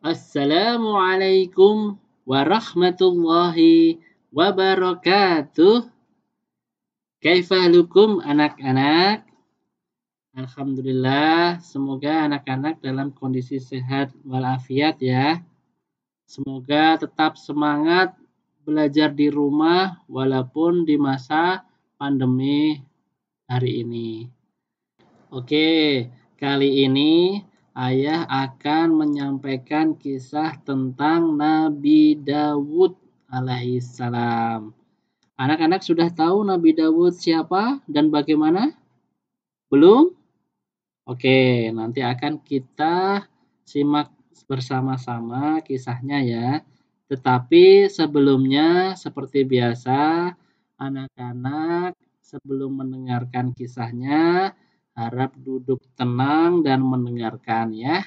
Assalamualaikum warahmatullahi wabarakatuh. Kaifalukum anak-anak? Alhamdulillah, semoga anak-anak dalam kondisi sehat walafiat ya. Semoga tetap semangat belajar di rumah walaupun di masa pandemi hari ini. Oke, kali ini ayah akan menyampaikan kisah tentang Nabi Dawud alaihissalam. Anak-anak sudah tahu Nabi Dawud siapa dan bagaimana? Belum? Oke, nanti akan kita simak bersama-sama kisahnya ya. Tetapi sebelumnya seperti biasa, anak-anak sebelum mendengarkan kisahnya Harap duduk tenang dan mendengarkan ya.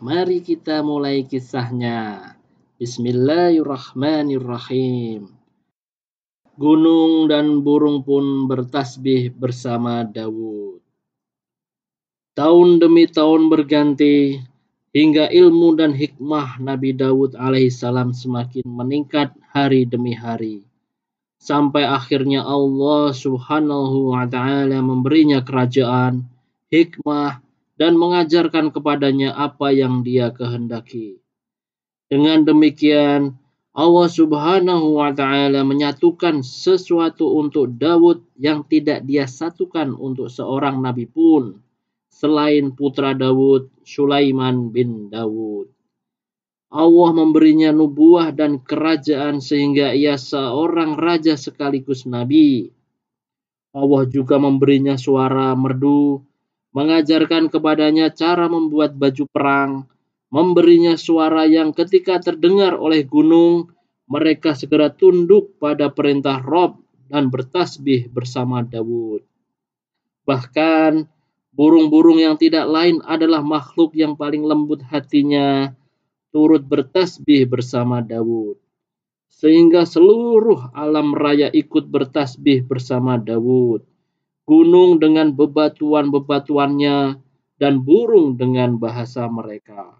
Mari kita mulai kisahnya. Bismillahirrahmanirrahim. Gunung dan burung pun bertasbih bersama Dawud. Tahun demi tahun berganti, hingga ilmu dan hikmah Nabi Dawud alaihissalam semakin meningkat hari demi hari sampai akhirnya Allah Subhanahu wa taala memberinya kerajaan, hikmah dan mengajarkan kepadanya apa yang dia kehendaki. Dengan demikian, Allah Subhanahu wa taala menyatukan sesuatu untuk Daud yang tidak dia satukan untuk seorang nabi pun selain putra Daud, Sulaiman bin Daud. Allah memberinya nubuah dan kerajaan sehingga ia seorang raja sekaligus nabi. Allah juga memberinya suara merdu, mengajarkan kepadanya cara membuat baju perang, memberinya suara yang ketika terdengar oleh gunung, mereka segera tunduk pada perintah Rob dan bertasbih bersama Dawud. Bahkan burung-burung yang tidak lain adalah makhluk yang paling lembut hatinya, turut bertasbih bersama Dawud. Sehingga seluruh alam raya ikut bertasbih bersama Dawud. Gunung dengan bebatuan-bebatuannya dan burung dengan bahasa mereka.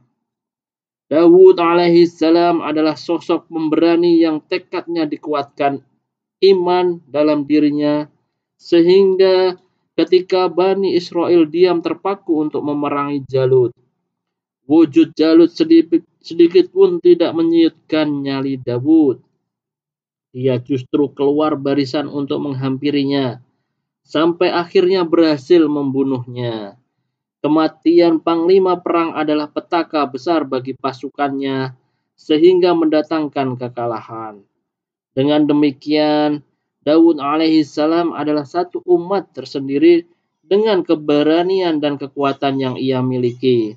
Dawud alaihissalam adalah sosok pemberani yang tekadnya dikuatkan iman dalam dirinya sehingga ketika Bani Israel diam terpaku untuk memerangi Jalut Wujud Jalut sedikit, sedikit pun tidak menyutkan nyali Dawud. Ia justru keluar barisan untuk menghampirinya, sampai akhirnya berhasil membunuhnya. Kematian panglima perang adalah petaka besar bagi pasukannya, sehingga mendatangkan kekalahan. Dengan demikian, Daud alaihissalam adalah satu umat tersendiri dengan keberanian dan kekuatan yang ia miliki.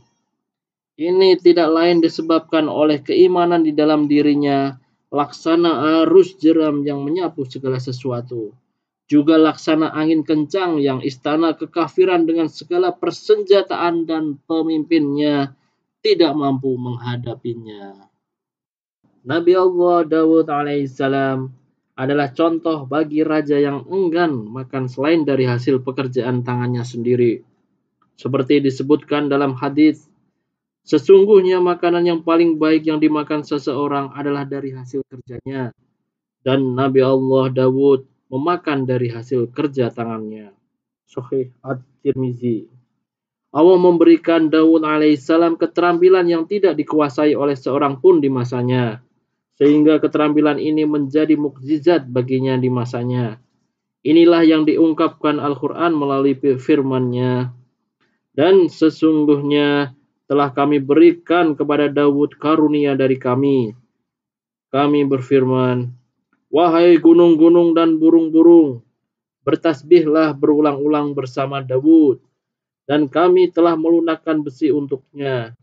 Ini tidak lain disebabkan oleh keimanan di dalam dirinya, laksana arus jeram yang menyapu segala sesuatu. Juga laksana angin kencang yang istana kekafiran dengan segala persenjataan dan pemimpinnya tidak mampu menghadapinya. Nabi Allah Dawud alaihissalam adalah contoh bagi raja yang enggan makan selain dari hasil pekerjaan tangannya sendiri. Seperti disebutkan dalam hadis Sesungguhnya makanan yang paling baik yang dimakan seseorang adalah dari hasil kerjanya. Dan Nabi Allah Dawud memakan dari hasil kerja tangannya. Sahih At-Tirmizi. Allah memberikan Dawud alaihissalam keterampilan yang tidak dikuasai oleh seorang pun di masanya. Sehingga keterampilan ini menjadi mukjizat baginya di masanya. Inilah yang diungkapkan Al-Quran melalui firman-Nya. Dan sesungguhnya telah kami berikan kepada Daud karunia dari kami. Kami berfirman, Wahai gunung-gunung dan burung-burung, bertasbihlah berulang-ulang bersama Daud, dan kami telah melunakkan besi untuknya,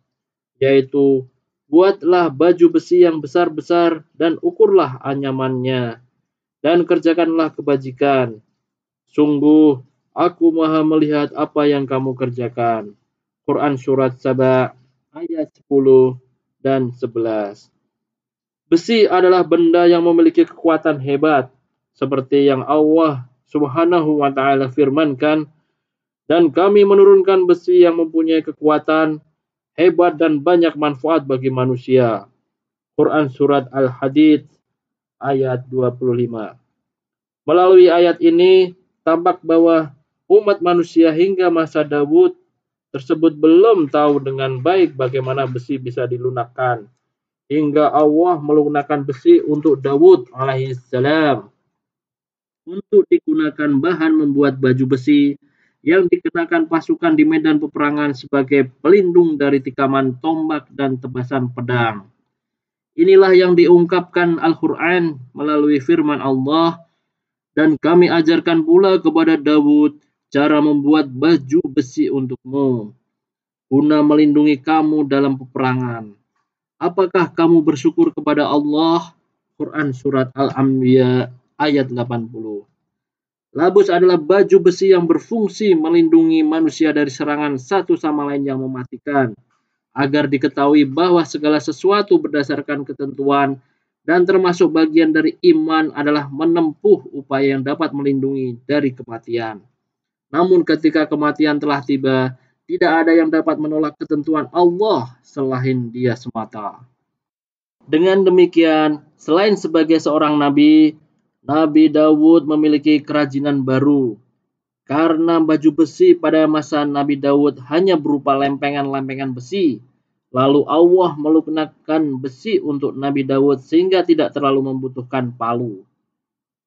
yaitu buatlah baju besi yang besar-besar dan ukurlah anyamannya, dan kerjakanlah kebajikan. Sungguh, aku maha melihat apa yang kamu kerjakan. Quran Surat Saba ayat 10 dan 11. Besi adalah benda yang memiliki kekuatan hebat, seperti yang Allah Subhanahu wa Ta'ala firmankan, dan kami menurunkan besi yang mempunyai kekuatan, hebat dan banyak manfaat bagi manusia. Quran Surat Al-Hadid ayat 25. Melalui ayat ini, tampak bahwa umat manusia hingga masa Dawud tersebut belum tahu dengan baik bagaimana besi bisa dilunakkan. Hingga Allah melunakkan besi untuk Dawud alaihissalam untuk digunakan bahan membuat baju besi yang dikenakan pasukan di medan peperangan sebagai pelindung dari tikaman tombak dan tebasan pedang. Inilah yang diungkapkan Al-Quran melalui firman Allah dan kami ajarkan pula kepada Dawud cara membuat baju besi untukmu, guna melindungi kamu dalam peperangan. Apakah kamu bersyukur kepada Allah? Quran Surat Al-Anbiya ayat 80. Labus adalah baju besi yang berfungsi melindungi manusia dari serangan satu sama lain yang mematikan, agar diketahui bahwa segala sesuatu berdasarkan ketentuan dan termasuk bagian dari iman adalah menempuh upaya yang dapat melindungi dari kematian. Namun ketika kematian telah tiba, tidak ada yang dapat menolak ketentuan Allah selain dia semata. Dengan demikian, selain sebagai seorang nabi, Nabi Dawud memiliki kerajinan baru. Karena baju besi pada masa Nabi Dawud hanya berupa lempengan-lempengan besi, Lalu Allah melunakkan besi untuk Nabi Dawud sehingga tidak terlalu membutuhkan palu.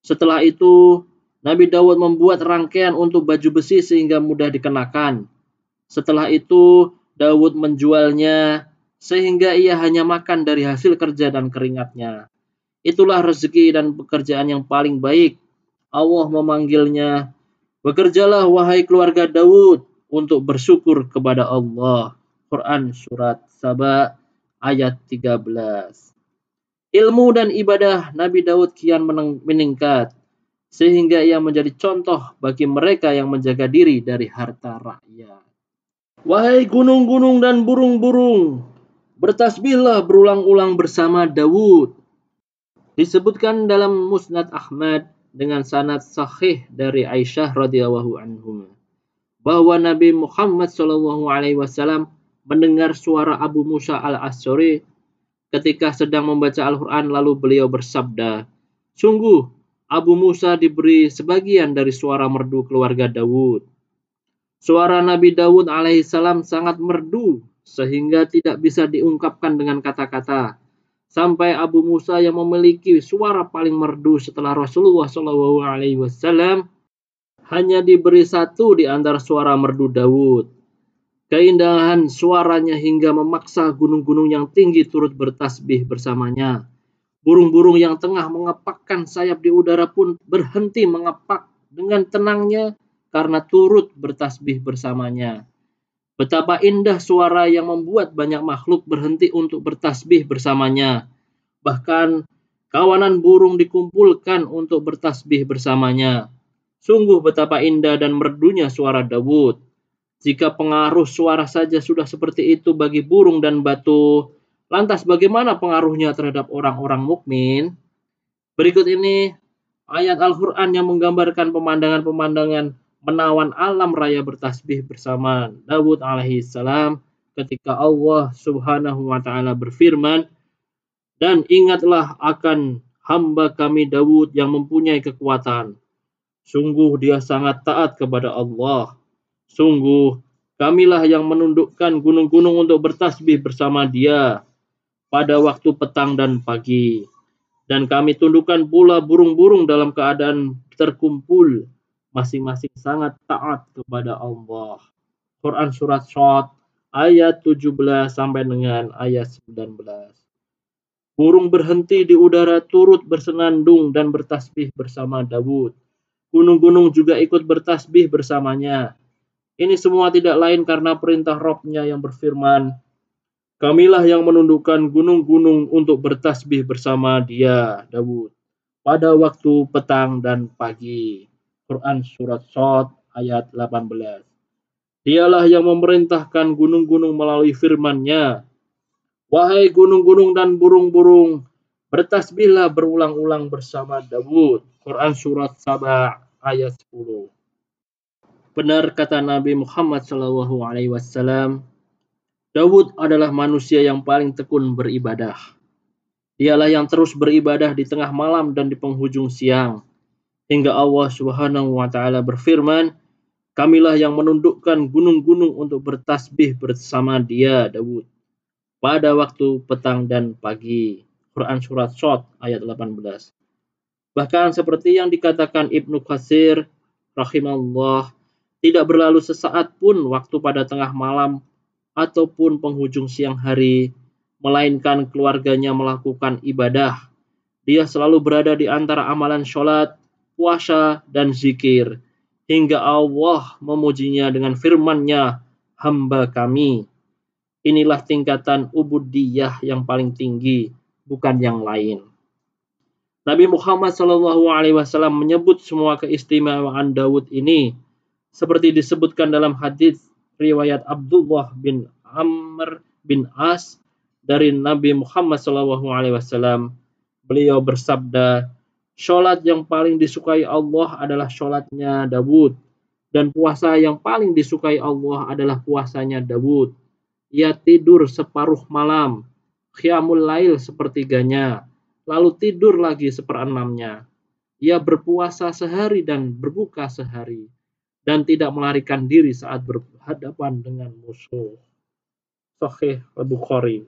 Setelah itu, Nabi Dawud membuat rangkaian untuk baju besi sehingga mudah dikenakan. Setelah itu, Dawud menjualnya sehingga ia hanya makan dari hasil kerja dan keringatnya. Itulah rezeki dan pekerjaan yang paling baik. Allah memanggilnya, Bekerjalah wahai keluarga Dawud untuk bersyukur kepada Allah. Quran Surat Saba ayat 13. Ilmu dan ibadah Nabi Daud kian meningkat sehingga ia menjadi contoh bagi mereka yang menjaga diri dari harta rakyat. Wahai gunung-gunung dan burung-burung, bertasbihlah berulang-ulang bersama Dawud. Disebutkan dalam Musnad Ahmad dengan sanad sahih dari Aisyah radhiyallahu anhu bahwa Nabi Muhammad shallallahu alaihi wasallam mendengar suara Abu Musa al-Asy'ari ketika sedang membaca Al-Quran lalu beliau bersabda, Sungguh, Abu Musa diberi sebagian dari suara merdu keluarga Dawud. Suara Nabi Dawud alaihissalam sangat merdu sehingga tidak bisa diungkapkan dengan kata-kata. Sampai Abu Musa yang memiliki suara paling merdu setelah Rasulullah Shallallahu Alaihi Wasallam hanya diberi satu di antara suara merdu Dawud. Keindahan suaranya hingga memaksa gunung-gunung yang tinggi turut bertasbih bersamanya. Burung-burung yang tengah mengepakkan sayap di udara pun berhenti mengepak dengan tenangnya karena turut bertasbih bersamanya. Betapa indah suara yang membuat banyak makhluk berhenti untuk bertasbih bersamanya. Bahkan kawanan burung dikumpulkan untuk bertasbih bersamanya. Sungguh betapa indah dan merdunya suara Dawud. Jika pengaruh suara saja sudah seperti itu bagi burung dan batu, lantas bagaimana pengaruhnya terhadap orang-orang mukmin? Berikut ini ayat Al-Quran yang menggambarkan pemandangan-pemandangan menawan alam raya bertasbih bersama Dawud alaihissalam ketika Allah subhanahu wa ta'ala berfirman, dan ingatlah akan hamba kami Dawud yang mempunyai kekuatan. Sungguh dia sangat taat kepada Allah Sungguh, kamilah yang menundukkan gunung-gunung untuk bertasbih bersama dia pada waktu petang dan pagi. Dan kami tundukkan pula burung-burung dalam keadaan terkumpul, masing-masing sangat taat kepada Allah. Quran Surat Shot ayat 17 sampai dengan ayat 19. Burung berhenti di udara turut bersenandung dan bertasbih bersama Dawud. Gunung-gunung juga ikut bertasbih bersamanya ini semua tidak lain karena perintah Robnya yang berfirman, Kamilah yang menundukkan gunung-gunung untuk bertasbih bersama dia, Dawud, pada waktu petang dan pagi. Quran Surat Sot ayat 18. Dialah yang memerintahkan gunung-gunung melalui firman-Nya. Wahai gunung-gunung dan burung-burung, bertasbihlah berulang-ulang bersama Dawud. Quran Surat Sabah ayat 10. Benar kata Nabi Muhammad Shallallahu Daud adalah manusia yang paling tekun beribadah. Dialah yang terus beribadah di tengah malam dan di penghujung siang. Hingga Allah Subhanahu wa taala berfirman, Kamilah yang menundukkan gunung-gunung untuk bertasbih bersama dia, Daud. Pada waktu petang dan pagi. Quran Surat Sot ayat 18. Bahkan seperti yang dikatakan Ibnu Qasir rahimahullah, tidak berlalu sesaat pun waktu pada tengah malam ataupun penghujung siang hari, melainkan keluarganya melakukan ibadah. Dia selalu berada di antara amalan sholat, puasa, dan zikir, hingga Allah memujinya dengan firman-Nya, hamba kami. Inilah tingkatan ubudiyah yang paling tinggi, bukan yang lain. Nabi Muhammad Wasallam menyebut semua keistimewaan Daud ini seperti disebutkan dalam hadis riwayat Abdullah bin Amr bin As dari Nabi Muhammad Shallallahu Alaihi Wasallam. Beliau bersabda, sholat yang paling disukai Allah adalah sholatnya Daud dan puasa yang paling disukai Allah adalah puasanya Daud. Ia tidur separuh malam, khiyamul lail sepertiganya, lalu tidur lagi seperenamnya. Ia berpuasa sehari dan berbuka sehari, dan tidak melarikan diri saat berhadapan dengan musuh. Sahih Al-Bukhari.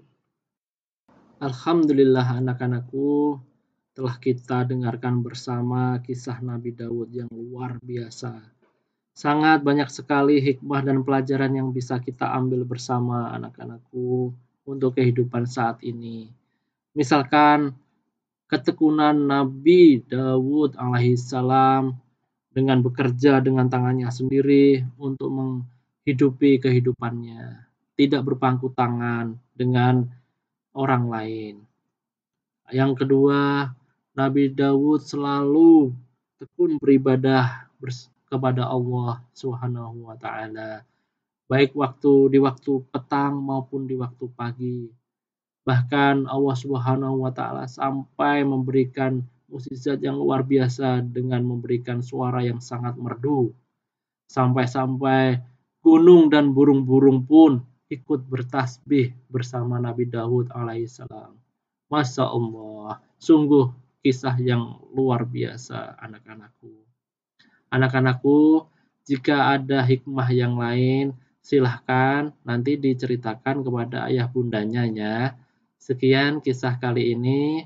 Alhamdulillah anak-anakku telah kita dengarkan bersama kisah Nabi Daud yang luar biasa. Sangat banyak sekali hikmah dan pelajaran yang bisa kita ambil bersama anak-anakku untuk kehidupan saat ini. Misalkan ketekunan Nabi Dawud alaihissalam dengan bekerja dengan tangannya sendiri untuk menghidupi kehidupannya, tidak berpangku tangan dengan orang lain. Yang kedua, Nabi Dawud selalu tekun beribadah kepada Allah Subhanahu wa taala baik waktu di waktu petang maupun di waktu pagi Bahkan Allah Subhanahu wa taala sampai memberikan mukjizat yang luar biasa dengan memberikan suara yang sangat merdu. Sampai-sampai gunung dan burung-burung pun ikut bertasbih bersama Nabi Daud alaihissalam. Masya Allah, sungguh kisah yang luar biasa anak-anakku. Anak-anakku, jika ada hikmah yang lain, silahkan nanti diceritakan kepada ayah bundanya ya. Sekian kisah kali ini.